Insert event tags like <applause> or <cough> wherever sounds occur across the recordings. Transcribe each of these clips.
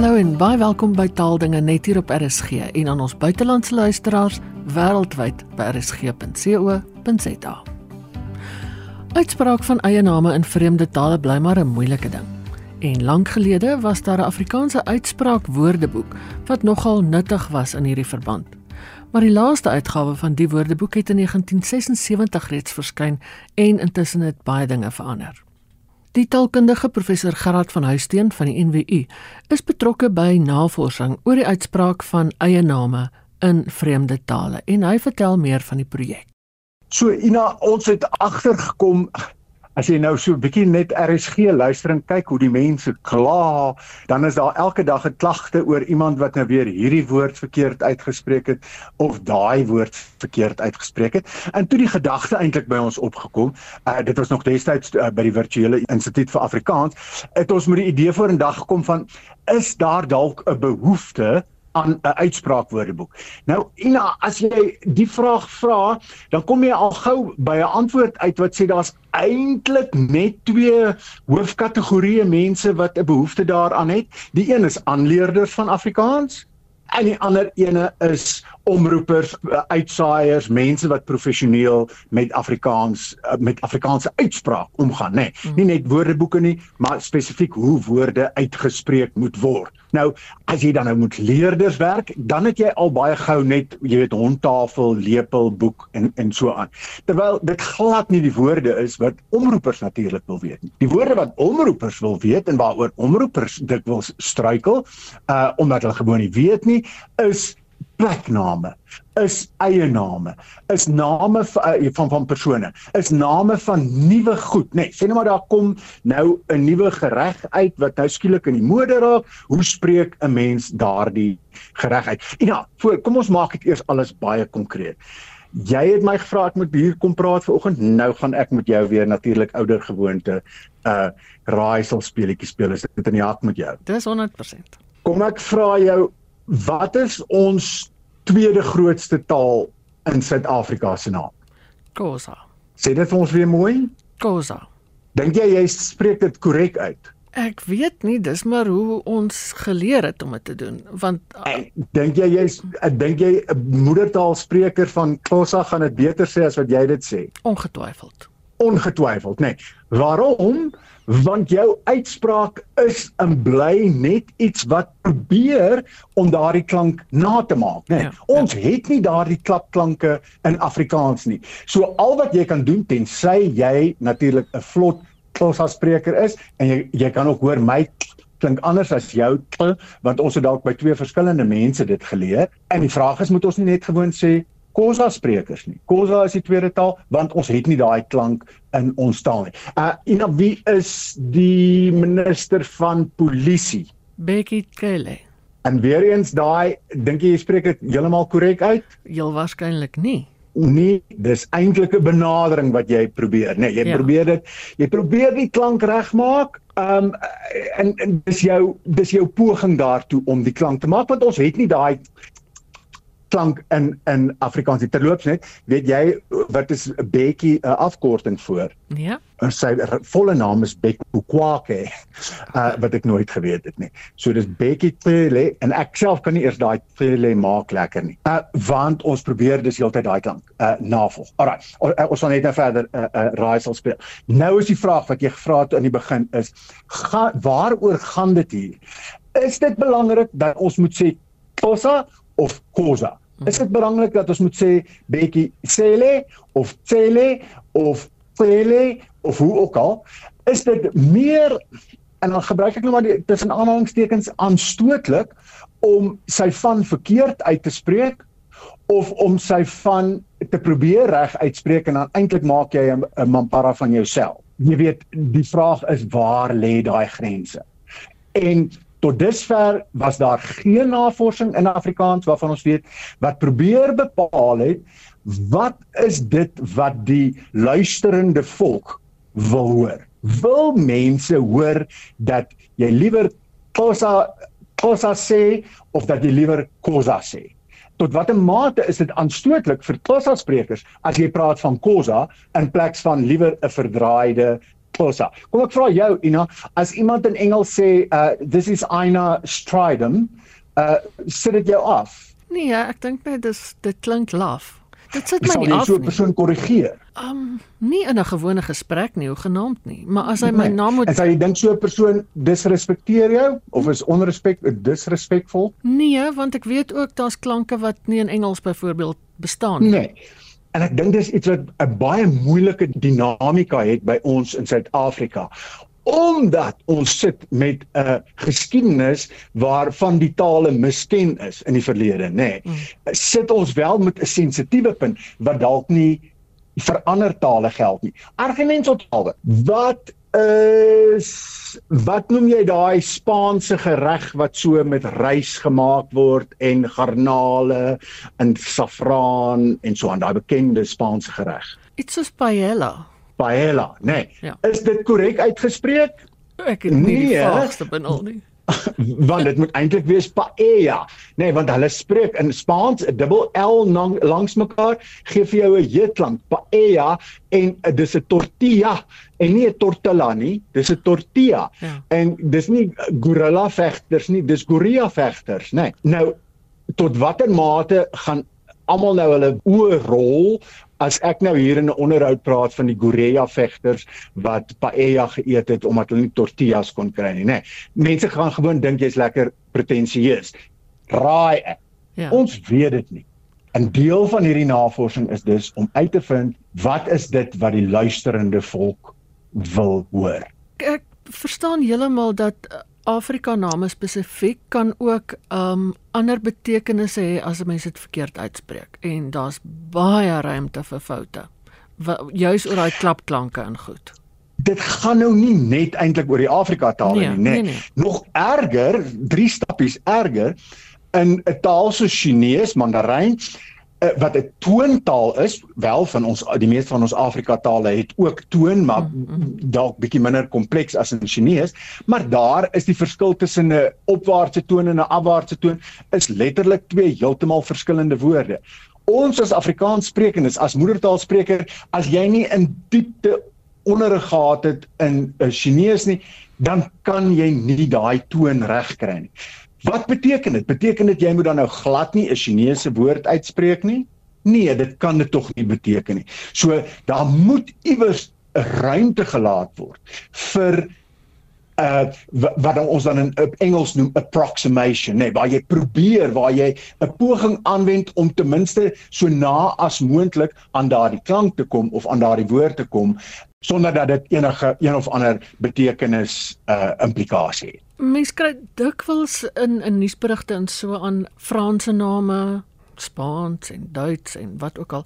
Hallo en baie welkom by Taaldinge net hier op RSG en aan ons buitelandse luisteraars wêreldwyd by rsg.co.za. Uitspraak van eie name in vreemde tale bly maar 'n moeilike ding. En lank gelede was daar 'n Afrikaanse uitspraak woordeboek wat nogal nuttig was in hierdie verband. Maar die laaste uitgawe van die woordeboek het in 1976 reeds verskyn en intussen het baie dinge verander. Die taalkundige professor Gerard van Huisteen van die NWU is betrokke by navorsing oor die uitspraak van eie name in vreemde tale en hy vertel meer van die projek. So Ina, ons het agtergekom As jy nou so 'n bietjie net RSG luister en kyk hoe die mense kla, dan is daar elke dag 'n klagte oor iemand wat nou weer hierdie woord verkeerd uitgespreek het of daai woord verkeerd uitgespreek het. En toe die gedagte eintlik by ons opgekom, uh, dit was nog destyds uh, by die virtuele instituut vir Afrikaans, het ons met die idee vorendag gekom van is daar dalk 'n behoefte aan 'n uitspraakwoordeboek. Nou Ina, as jy die vraag vra, dan kom jy al gou by 'n antwoord uit wat sê daar's eintlik net twee hoofkategorieë mense wat 'n behoefte daaraan het. Die een is aanleerders van Afrikaans en die ander ene is omroepers, uitsaaiers, mense wat professioneel met Afrikaans met Afrikaanse uitspraak omgaan, nê. Nee, nie net woordeboeke nie, maar spesifiek hoe woorde uitgespreek moet word. Nou, as jy dan nou moet leerders werk, dan het jy al baie gou net, jy weet, hondtafel, lepel, boek en en so aan. Terwyl dit glad nie die woorde is wat omroepers natuurlik wil weet nie. Die woorde wat omroepers wil weet en waaroor omroepers dikwels struikel, uh omdat hulle gewoon nie weet nie, is plekname is eie name. Is name eh, van van persone. Is name van nuwe goed nê nee, sê net maar daar kom nou 'n nuwe gereg uit wat nou skielik in die mode raak. Hoe spreek 'n mens daardie gereg uit? En ja voor kom ons maak dit eers alles baie konkreet. Jy het my gevra ek moet hier kom praat vanoggend nou gaan ek met jou weer natuurlik ouer gewoonte uh, raaisel speletjie speel. Is dit in die hak met jou? Dis 100% kom ek vra jou wat is ons tweede grootste taal in Suid-Afrika se naam? Khoza. Sê dit vir ons weer mooi? Khoza. Dink jy jy spreek dit korrek uit? Ek weet nie, dis maar hoe ons geleer het om dit te doen, want dink jy jy's dink jy 'n moedertaalspreker van Khoza gaan dit beter sê as wat jy dit sê? Ongetwyfeld. Ongetwyfeld, nê. Nee. Waarom? want jou uitspraak is en bly net iets wat probeer om daardie klank na te maak, né? Nee, ja, ons ja. het nie daardie klapklanke in Afrikaans nie. So al wat jy kan doen tensy jy natuurlik 'n vlot Xhosa spreker is en jy jy kan ook hoor my klink anders as jou want ons het dalk by twee verskillende mense dit geleer. En die vraag is moet ons nie net gewoon sê Khoza sprekers nie. Khoza is die tweede taal want ons het nie daai klank in ons taal nie. Uh en wie is die minister van polisie? Bekkie Cele. En weer eens daai dink jy jy spreek dit heeltemal korrek uit? Heel waarskynlik nie. Nee, dis eintlik 'n benadering wat jy probeer, nee, jy ja. probeer dit, jy probeer die klank regmaak. Um en, en dis jou dis jou poging daartoe om die klank te maak want ons het nie daai klank in in Afrikaans. Terloops net, weet jy wat is 'n bekkie 'n afkorting vir? Ja. En sy volle naam is Bek Bukwake. Uh wat ek nooit geweet het nie. So dis Bekkie Tele en ek self kan nie eers daai Tele maak lekker nie. Uh want ons probeer dis heeltyd daai klank uh navolg. Alraai. Uh, ons gaan net nou verder 'n uh, uh, raaisel speel. Nou is die vraag wat jy gevra het aan die begin is, ga, waaroor gaan dit hier? Is dit belangrik dat ons moet sê Xhosa of Khoza? Is dit belangrik dat ons moet sê bietjie Cele of Cele of Cele of hoe ook al? Is dit meer en dan gebruik ek nou maar tussen aanhalingstekens aanstootlik om sy van verkeerd uit te spreek of om sy van te probeer reg uitspreek en dan eintlik maak jy 'n mampara van jouself. Jy weet, die vraag is waar lê daai grense? En Tot dusver was daar geen navorsing in Afrikaans waarvan ons weet wat probeer bepaal het wat is dit wat die luisterende volk wil hoor. Wil mense hoor dat jy liewer Khoza Khoza sê of dat jy liewer Khoza sê? Tot watter mate is dit aanstootlik vir Khoza sprekers as jy praat van Khoza in plaas van liewer 'n verdraaide Xhosa. Kom ek vra jou Ina, as iemand in Engels sê uh this is Ina Stridham, uh sit dit jou af? Nee, ek dink net dis dit klink laf. Dit sit my Sal nie jy af so 'n nie. persoon korrigeer? Um nie in 'n gewone gesprek nie, hoegenaamd nie, maar as hy my Nee. naam moet En sal jy dink so 'n persoon disrespekteer jou of is onrespek disrespekvol? Nee, want ek weet ook daar's klanke wat nie in Engels byvoorbeeld bestaan nie. Nee. En ek dink dis iets wat 'n baie moeilike dinamika het by ons in Suid-Afrika. Omdat ons sit met 'n geskiedenis waarvan die tale misken is in die verlede, nê. Nee, Mm. sit ons wel met 'n sensitiewe punt wat dalk nie vir ander tale geld nie. Argument tot tale. Wat is wat noem jy daai Spaanse gereg wat so met rys gemaak word en garnale en saffraan en so aan daai bekende Spaanse gereg? Iets soos paella. Paella. Nee. Ja. Is dit korrek uitgespreek? Ek het nie die Nee, hè? vaagste benul nie. <laughs> want dit moet eintlik wees paella. Nee, want hulle spreek in Spaans 'n dubbel L lang, langs mekaar gee vir jou 'n J klank, paella en uh, dis 'n tortilla en nie 'n tortilla nie, dis 'n tortilla. Ja. En dis nie gorilla vegters nie, dis gorilla vegters, nê. Nee. Nou tot watter mate gaan almal nou hulle oë rol as ek nou hier in 'n onderhoud praat van die gorilla vegters wat paella geëet het omdat hulle nie tortillas kon kry nie, nê. Nee. Mense gaan gewoon dink jy's lekker pretensieus. Raai ek. Ja. Ons weet dit nie. 'n Deel van hierdie navorsing is dus om uit te vind wat is dit wat die luisterende volk wil hoor. Ek, verstaan heeltemal dat uh, Afrika name spesifiek kan ook um ander betekenisse hê as 'n mens dit verkeerd uitspreek en daar's baie ruimte vir foute. Wa- Juis oor daai klapklanke en goed. dit gaan nou nie net eintlik oor die Afrika tale Nee, nie, nê. nee, nee. Nog erger, drie stappies erger in 'n taal so Chinees, Mandarijn wat 'n toontaal is, wel van ons die meeste van ons Afrika tale het ook toon, maar Mm, dalk bietjie minder kompleks as in Chinees, maar daar is die verskil tussen 'n opwaartse toon en 'n afwaartse toon is letterlik twee heeltemal verskillende woorde. Ons as Afrikaanssprekendes, as moedertaalspreker, as jy nie in diepte onderrig gehad het in 'n Chinees nie, dan kan jy nie daai toon regkry nie. Wat beteken dit? Beteken dit jy moet dan nou glad nie 'n Chinese woord uitspreek nie? Nee, dit kan dit tog nie beteken nie. So daar moet iewers 'n ruimte gelaat word vir uh wa- wat dan ons dan in Engels noem approximation, nê, nee, waar jy probeer, waar jy 'n poging aanwend om ten minste so na as moontlik aan daardie klank te kom of aan daardie woord te kom sonder dat dit enige een of ander betekenis uh implikasie het. Mense kry dikwels in in nuusberigte en so aan Franse name, Spaans en Duits en wat ook al.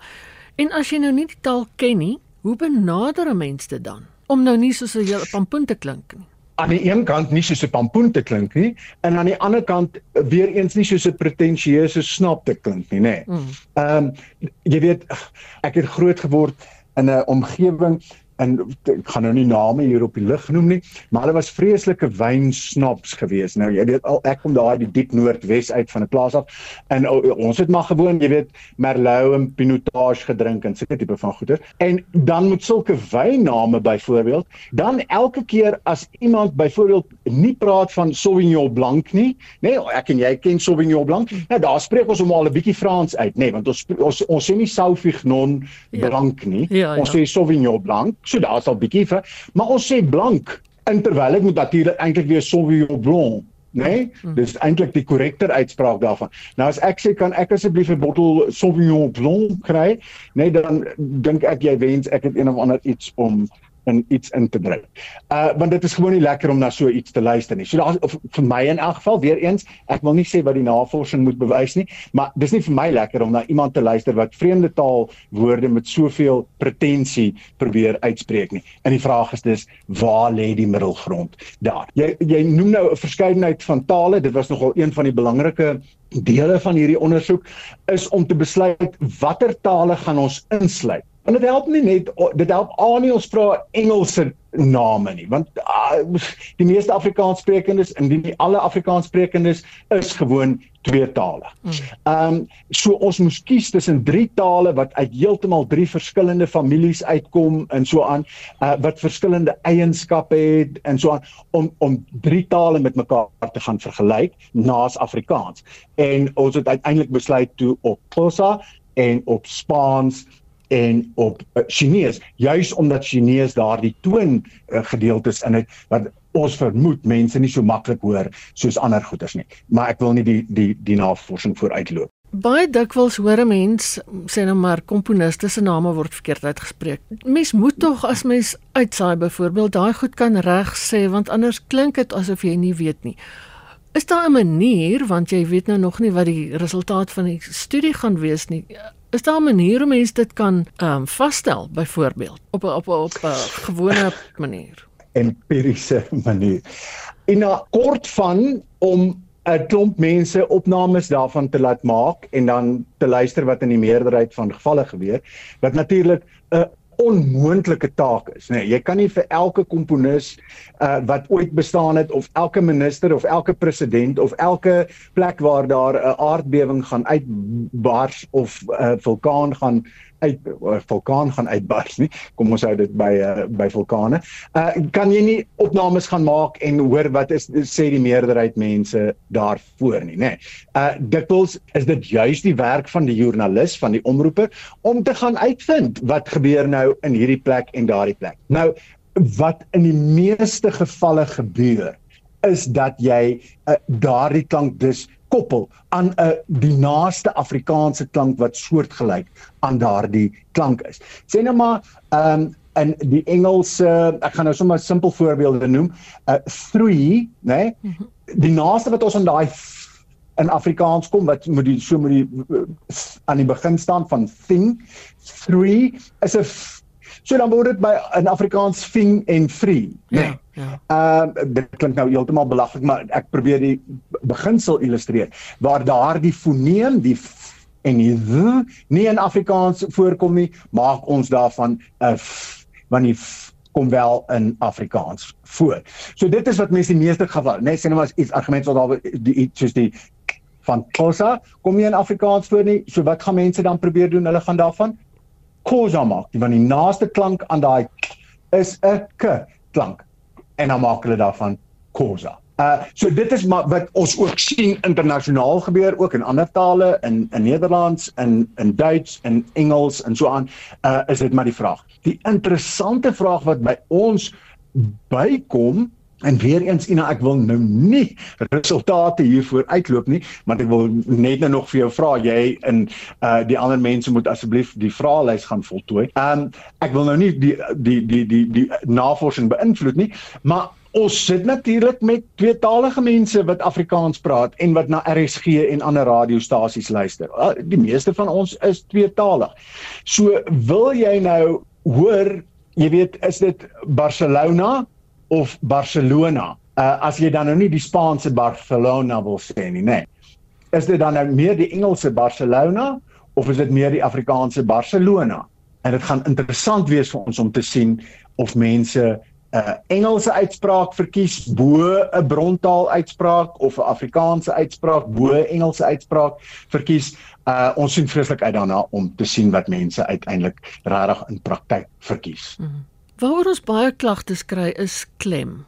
En as jy nou nie die taal ken nie, hoe benader 'n mens dit dan? Om nou nie soos 'n hele pampoen te klink nie. aan die een kant nie soos 'n pampoen te klink nie en aan die ander kant weer eens nie soos 'n pretensieuse snap te klink nie, nê. Mm. Ehm jy weet ek het groot geword in 'n omgewing en ek gaan nou nie name hier op die lig noem nie, maar hulle was vreeslike wynsnaps geweest. Nou jy weet al ek kom daar die diep noordwes uit van 'n plaas af en o, ons het maar gewoon, jy weet, Merlot en Pinotage gedrink en sulke tipe van goeder. En dan met sulke wynname byvoorbeeld, dan elke keer as iemand byvoorbeeld nie praat van Sauvignon Blanc nie, nê, nee, ek en jy ken Sauvignon Blanc, nou daar spreek ons hom al 'n bietjie Frans uit, nê, nee, want ons ons ons sê nie Sauvignon Ja. Blanc nie. Ja, ons ja. sê Sauvignon Blanc. So daar's al bietjie vir, maar ons sê blank. En terwyl dit moet natuurlik eintlik weer Sauvignon Blanc, né? Nee? Dis eintlik die korrekter uitspraak daarvan. Nou as ek sê kan ek asseblief 'n bottel Sauvignon Blanc kry, nee dan dink ek jy wens ek het een of ander iets om in iets in te druk. Uh want dit is gewoon nie lekker om na so iets te luister nie. So daar of vir my in elk geval weer eens, ek wil nie sê wat die navorsing moet bewys nie, maar dis nie vir my lekker om na iemand te luister wat vreemde taal woorde met soveel pretensie probeer uitspreek nie. En die vraag is dus waar lê die middelgrond daar? Jy jy noem nou 'n verskeidenheid van tale, dit was nogal een van die belangrike dele van hierdie ondersoek is om te besluit watter tale gaan ons insluit En dit help nie net dit help aan nie ons vra Engelse name nie want uh, die meeste Afrikaanssprekendes indien nie alle Afrikaanssprekendes is gewoon twee tale. Hmm. Ehm um, so ons moes kies tussen drie tale wat uit heeltemal drie verskillende families uitkom en so aan uh, wat verskillende eienskappe het en so aan om om drie tale met mekaar te gaan vergelyk naas Afrikaans. En ons het uiteindelik besluit toe op Xhosa en op Spaans en op uh, Chinees juis omdat Chinees daardie toon uh, gedeeltes in het wat ons vermoed mense nie so maklik hoor soos ander goeters nie maar ek wil nie die die die navorsing vooruitloop Baie dikwels hoor 'n mens sê nou maar komponiste se name word verkeerd uitgespreek. Mens moet tog as mens uitsaai byvoorbeeld daai goed kan reg sê want anders klink dit asof jy nie weet nie. Is daar 'n manier want jy weet nou nog nie wat die resultaat van die studie gaan wees nie. Is daar 'n manier hoe mense dit kan ehm um, vasstel byvoorbeeld op 'n op 'n op 'n gewone manier? Empiriese manier. In 'n kort van om 'n klomp mense opnames daarvan te laat maak en dan te luister wat in die meerderheid van gevalle gebeur, wat natuurlik 'n onmoontlike taak is, nê. Nee, jy kan nie vir elke komponis uh, wat ooit bestaan het of elke minister of elke president of elke plek waar daar 'n aardbewing gaan uitbars of 'n uh, vulkaan gaan uit 'n uh, vulkaan gaan uitbars nie. Kom ons hou dit by uh, by vulkane. Uh kan jy nie opnames gaan maak en hoor wat is sê die meerderheid mense daarvoor nie, nê. Nee. Uh dikwels is dit juis die werk van die joernalis, van die omroeper om te gaan uitvind wat gebeur nou in hierdie plek en daardie plek. Nou wat in die meeste gevalle gebeur is dat jy uh, daardie klank dus koppel aan 'n uh, die naaste Afrikaanse klank wat soortgelyk aan daardie klank is. Sê nou maar ehm um, in die Engelse, ek gaan nou sommer simpel voorbeelde noem, uh, three, né? Nee? Mhm. Die naaste wat ons aan daai in Afrikaans kom wat moet die so moet die uh, aan die begin staan van thing. Three is 'n So dan word dit by in Afrikaans fing en free, né? Nee. Ja. Ehm uh, dit klink nou heeltemal belaglik, maar ek probeer die beginsel illustreer waar daardie foneem, die en die w nie in Afrikaans voorkom nie, maak ons daarvan 'n f want die f kom wel in Afrikaans voor. So dit is wat mense die meeste geval, né, nee, sê nou maar iets argumente wat daar die iets soos die van Xhosa kom nie in Afrikaans voor nie. So wat gaan mense dan probeer doen? Hulle gaan daarvan kosa maak. Die van die naaste klank aan daai is 'n k klank en dan maak hulle daarvan kosa. Uh so dit is maar wat ons ook sien internasionaal gebeur ook in ander tale in in Nederlands in in Duits en Engels en so aan uh is dit maar die vraag. Die interessante vraag wat by ons bykom En weer eens Ina, ek wil nou nie resultate hiervoor uitloop nie, maar ek wil net nou nog vir jou vra, jy in uh die ander mense moet asseblief die vraelys gaan voltooi. Um ek wil nou nie die die die die die navorsing beïnvloed nie, maar ons sit natuurlik met tweetalige mense wat Afrikaans praat en wat na RSG en ander radiostasies luister. Uh, die meeste van ons is tweetalig. So wil jy nou hoor, jy weet, is dit Barcelona of Barcelona. Uh as jy dan nou nie die Spaanse Barcelona wil sê nie, nê. Nee. Is dit dan nou meer die Engelse Barcelona of is dit meer die Afrikaanse Barcelona? En dit gaan interessant wees vir ons om te sien of mense 'n uh, Engelse uitspraak verkies bo 'n brontaal uitspraak of 'n Afrikaanse uitspraak bo 'n Engelse uitspraak verkies. Uh ons sien vreeslik uit daarna om te sien wat mense uiteindelik regtig in praktyk verkies. Mm -hmm. Waaroor ons baie klagtes kry is klem.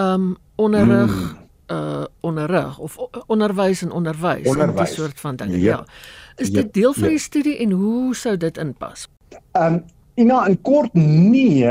Um onderrig mm. uh onderrig of onderwys en onderwys en die soort van dinge. Ja. ja. Is dit ja. deel van ja. die studie en hoe sou dit inpas? Um Ina in kort nee,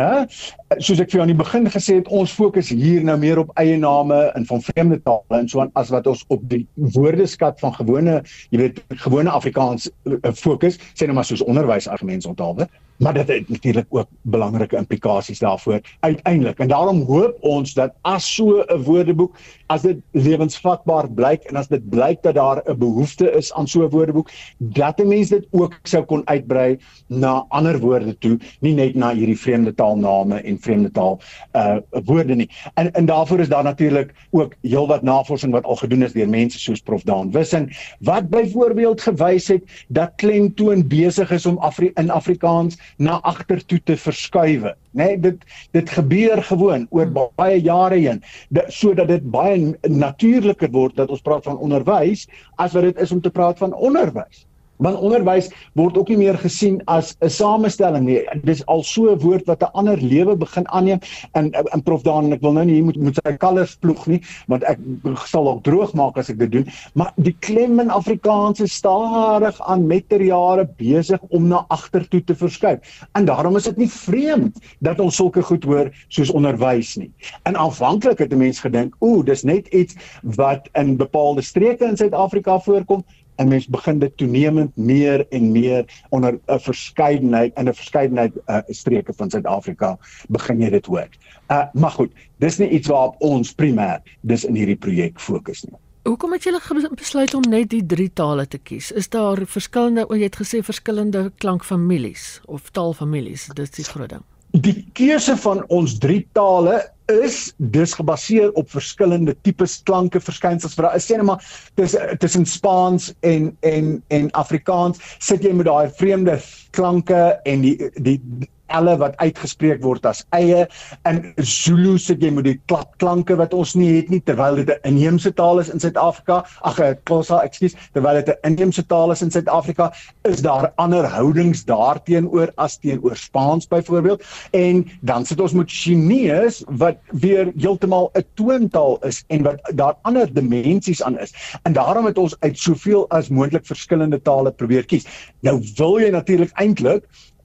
soos ek vir jou aan die begin gesê het, ons fokus hier nou meer op eie name en van vreemde tale en so aan as wat ons op die woordeskat van gewone, jy weet, gewone Afrikaans uh, fokus, sê nou maar soos onderwys argumente onthaalwe maar dit het natuurlik ook belangrike implikasies daarvoor uiteindelik. En daarom hoop ons dat as so 'n woordeboek as dit lewensvatbaar blyk en as dit blyk dat daar 'n behoefte is aan so 'n woordeboek dat 'n mens dit ook sou kon uitbrei na ander woorde toe nie net na hierdie vreemde taalname en vreemde taal uh woorde nie. En en daarvoor is daar natuurlik ook heelwat navorsing wat al gedoen is deur mense soos Prof Daan Wissing wat byvoorbeeld gewys het dat klemtoon besig is om Afri in Afrikaans na agtertoe te verskuif. Nee, dit dit gebeur gewoon oor baie jare heen sodat dit baie natuurliker word dat ons praat van onderwys as wat dit is om te praat van onderwys. Want onderwys word ook nie meer gesien as 'n samestelling nie. Dis al so 'n woord wat 'n ander lewe begin aanneem. En in Prof Daan, ek wil nou nie hier moet moet sy kalvers ploeg nie, want ek sal ook droog maak as ek dit doen. Maar die klem in Afrikaans is stadig aan meterjare besig om na agtertoe te verskuif. En daarom is dit nie vreemd dat ons sulke goed hoor soos onderwys nie. En aanvanklik het 'n mens gedink, ooh, dis net iets wat in bepaalde streke in Suid-Afrika voorkom en mens begin dit toenemend meer en meer onder 'n verskeidenheid in 'n verskeidenheid uh, streke van Suid-Afrika begin jy dit hoor. Uh maar goed, dis nie iets waarop ons primêr dis in hierdie projek fokus nie. Hoekom het julle besluit om net die drie tale te kies? Is daar verskillende, jy het gesê verskillende klankfamilies of taalfamilies, dit is die groot ding. Die keuse van ons drie tale is dus gebaseer op verskillende tipes klanke verskynsels vir daai sê net maar tussen tussen Spaans en en en Afrikaans sit jy met daai vreemde klanke en die die elle wat uitgespreek word as eie. In Zulu sit jy met die klapklanke wat ons nie het nie terwyl dit 'n inheemse taal is in Suid-Afrika. Ag Xhosa ekskuus terwyl dit 'n inheemse taal is in Suid-Afrika is daar ander houdings daarteenoor as teenoor Spaans byvoorbeeld. En dan sit ons met Chinese wat weer heeltemal 'n toontaal is en wat daar ander dimensies aan is. En daarom het ons uit soveel as moontlik verskillende tale probeer kies. Nou wil jy natuurlik eintlik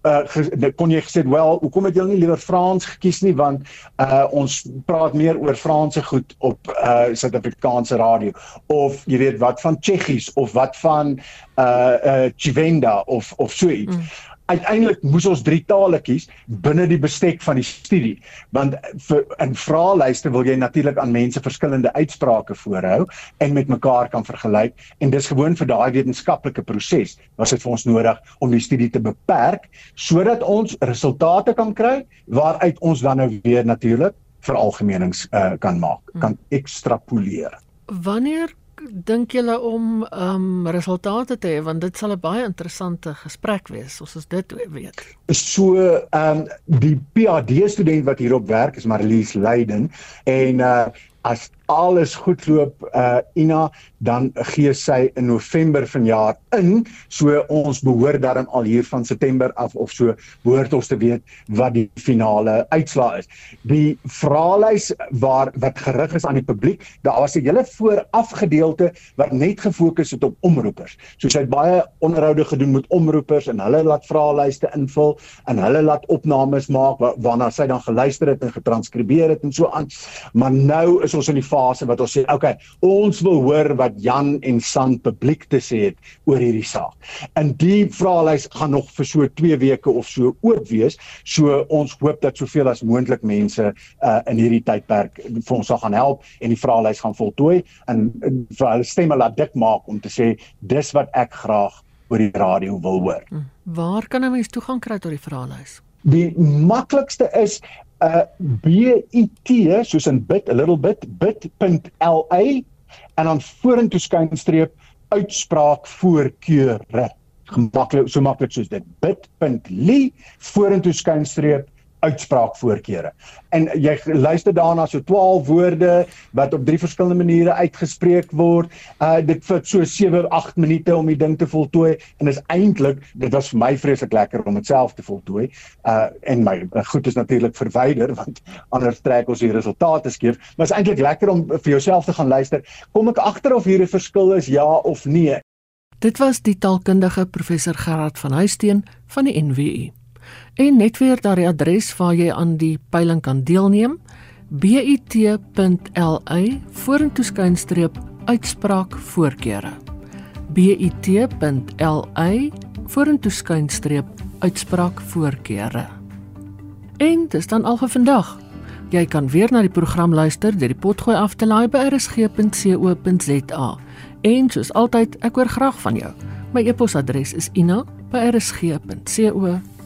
uh kon jy gesê wel hoekom het jy nie liewer Frans gekies nie? Want uh ons praat meer oor Franse goed op uh Suid-Afrikaanse radio. Of jy weet wat van Tsjechies of wat van uh uh Chivenda of of so iets. Mm uiteindelik moes ons drie tale kies binne die bestek van die studie. Want vir in vraelyste wil jy natuurlik aan mense verskillende uitsprake voorhou en met mekaar kan vergelyk. En dis gewoon vir daai wetenskaplike proses was dit vir ons nodig om die studie te beperk sodat ons resultate kan kry waaruit ons dan nou weer natuurlik veralgemenings uh, kan maak kan ekstrapoleer. Wanneer dink julle om ehm um, resultate te hê want dit sal 'n baie interessante gesprek wees as ons dit weet. So ehm um, die PhD student wat hierop werk is Marlies Leiden en uh as alles goed loop uh Ina dan gee sy in November vanjaar in. So ons behoort dan al hier van September af of so behoort ons te weet wat die finale uitslaa is. Die vraelys waar wat gerig is aan die publiek daar was 'n hele vooraf gedeelte wat net gefokus het op omroepers. So sy het baie onderhoude gedoen met omroepers en hulle laat vraelyste invul en hulle laat opnames maak waarna sy dan geluister het en getranskribeer het en so aan. Maar nou is ons in die fase wat ons sê, okay, ons wil hoor wat Jan en San publiek te sê het oor hierdie saak. En die vraelys gaan nog vir so 2 weke of so oop wees. So ons hoop dat soveel as moontlik mense uh, in hierdie tydperk vir ons sal gaan help en die vraelys gaan voltooi en, en vir hulle stemme laat dik maak om te sê dis wat ek graag oor die radio wil hoor. Hm. Waar kan 'n mens toegang kry tot die vraelys? Die maklikste is uh, bit soos in bit a little bit bit.la en dan vorentoe skynstreep uitspraak voorkeure gemaklik so maklik soos dit. Bit.ly vorentoe skynstreep uitspraakvoorkeure. En jy luister daarna so 12 woorde wat op drie verskillende maniere uitgespreek word. Uh dit vat so 7, 8 minute om die ding te voltooi en is eintlik dit was vir my vreeslik lekker om dit self te voltooi. Uh en my goed is natuurlik verwyder want <laughs> anders trek ons die resultate skeef. Maar is eintlik lekker om vir jouself te gaan luister. Kom ek agter of hier 'n verskil is ja of nee? Dit was die taalkundige professor Gerard van Huisteen van die NWU. En net weer daardie adres waar jy aan die peiling kan deelneem: bit.ly vorentoe skynstreep uitspraak voorkeure. bit.ly vorentoe skynstreep uitspraak voorkeure. En dis dan al vir vandag. Jy kan weer na die program luister deur die potgooi af te laai by rsg.co.za. En soos altyd, ek hoor graag van jou. My e-posadres is ina@rsg.co.za